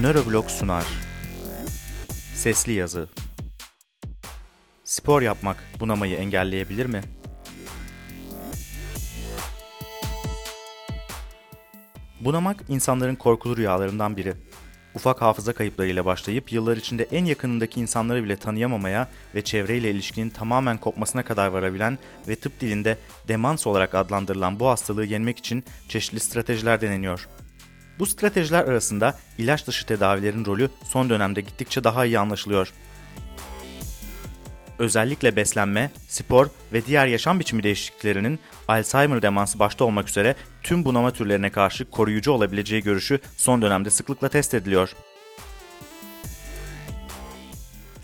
Nöroblog sunar. Sesli yazı. Spor yapmak bunamayı engelleyebilir mi? Bunamak insanların korkulu rüyalarından biri. Ufak hafıza kayıplarıyla başlayıp yıllar içinde en yakınındaki insanları bile tanıyamamaya ve çevreyle ilişkinin tamamen kopmasına kadar varabilen ve tıp dilinde demans olarak adlandırılan bu hastalığı yenmek için çeşitli stratejiler deneniyor. Bu stratejiler arasında ilaç dışı tedavilerin rolü son dönemde gittikçe daha iyi anlaşılıyor. Özellikle beslenme, spor ve diğer yaşam biçimi değişikliklerinin Alzheimer demansı başta olmak üzere tüm bunama türlerine karşı koruyucu olabileceği görüşü son dönemde sıklıkla test ediliyor.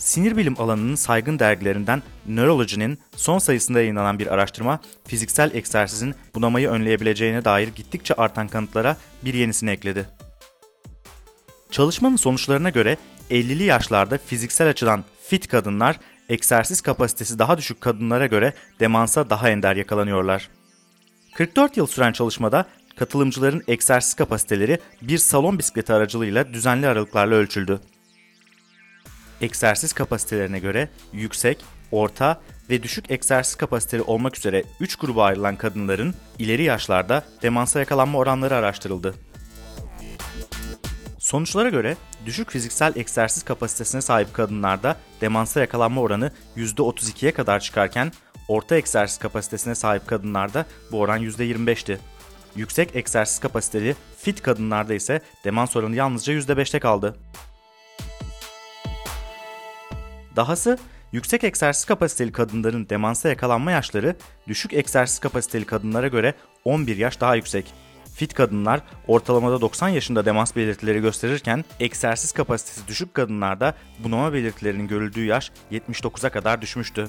Sinir bilim alanının saygın dergilerinden Neurology'nin son sayısında yayınlanan bir araştırma, fiziksel egzersizin bunamayı önleyebileceğine dair gittikçe artan kanıtlara bir yenisini ekledi. Çalışmanın sonuçlarına göre 50'li yaşlarda fiziksel açıdan fit kadınlar egzersiz kapasitesi daha düşük kadınlara göre demansa daha ender yakalanıyorlar. 44 yıl süren çalışmada katılımcıların egzersiz kapasiteleri bir salon bisikleti aracılığıyla düzenli aralıklarla ölçüldü. Egzersiz kapasitelerine göre yüksek, orta ve düşük egzersiz kapasiteli olmak üzere 3 gruba ayrılan kadınların ileri yaşlarda demansa yakalanma oranları araştırıldı. Sonuçlara göre düşük fiziksel egzersiz kapasitesine sahip kadınlarda demansa yakalanma oranı %32'ye kadar çıkarken orta egzersiz kapasitesine sahip kadınlarda bu oran %25'ti. Yüksek egzersiz kapasiteli fit kadınlarda ise demans oranı yalnızca %5'te kaldı. Dahası yüksek egzersiz kapasiteli kadınların demansa yakalanma yaşları düşük egzersiz kapasiteli kadınlara göre 11 yaş daha yüksek. Fit kadınlar ortalamada 90 yaşında demans belirtileri gösterirken egzersiz kapasitesi düşük kadınlarda bunama belirtilerinin görüldüğü yaş 79'a kadar düşmüştü.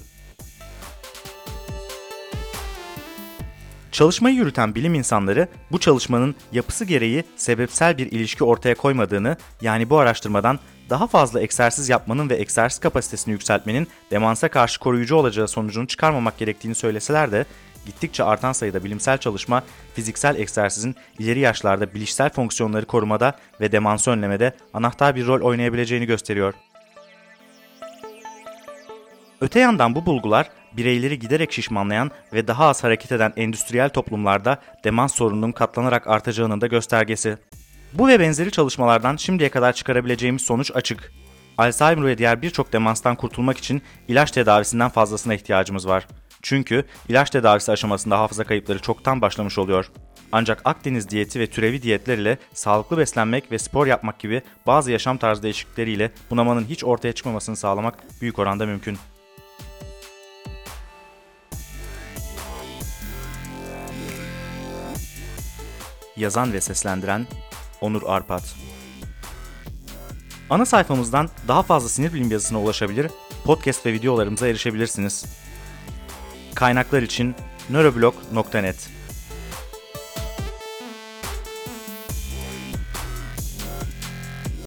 Çalışmayı yürüten bilim insanları bu çalışmanın yapısı gereği sebepsel bir ilişki ortaya koymadığını yani bu araştırmadan daha fazla egzersiz yapmanın ve egzersiz kapasitesini yükseltmenin demansa karşı koruyucu olacağı sonucunu çıkarmamak gerektiğini söyleseler de gittikçe artan sayıda bilimsel çalışma fiziksel egzersizin ileri yaşlarda bilişsel fonksiyonları korumada ve demansı önlemede anahtar bir rol oynayabileceğini gösteriyor. Öte yandan bu bulgular bireyleri giderek şişmanlayan ve daha az hareket eden endüstriyel toplumlarda demans sorununun katlanarak artacağının da göstergesi. Bu ve benzeri çalışmalardan şimdiye kadar çıkarabileceğimiz sonuç açık. Alzheimer ve diğer birçok demanstan kurtulmak için ilaç tedavisinden fazlasına ihtiyacımız var. Çünkü ilaç tedavisi aşamasında hafıza kayıpları çoktan başlamış oluyor. Ancak Akdeniz diyeti ve türevi diyetler ile sağlıklı beslenmek ve spor yapmak gibi bazı yaşam tarzı değişiklikleriyle bunamanın hiç ortaya çıkmamasını sağlamak büyük oranda mümkün. Yazan ve seslendiren Onur Arpat Ana sayfamızdan daha fazla sinir bilim yazısına ulaşabilir, podcast ve videolarımıza erişebilirsiniz. Kaynaklar için nöroblog.net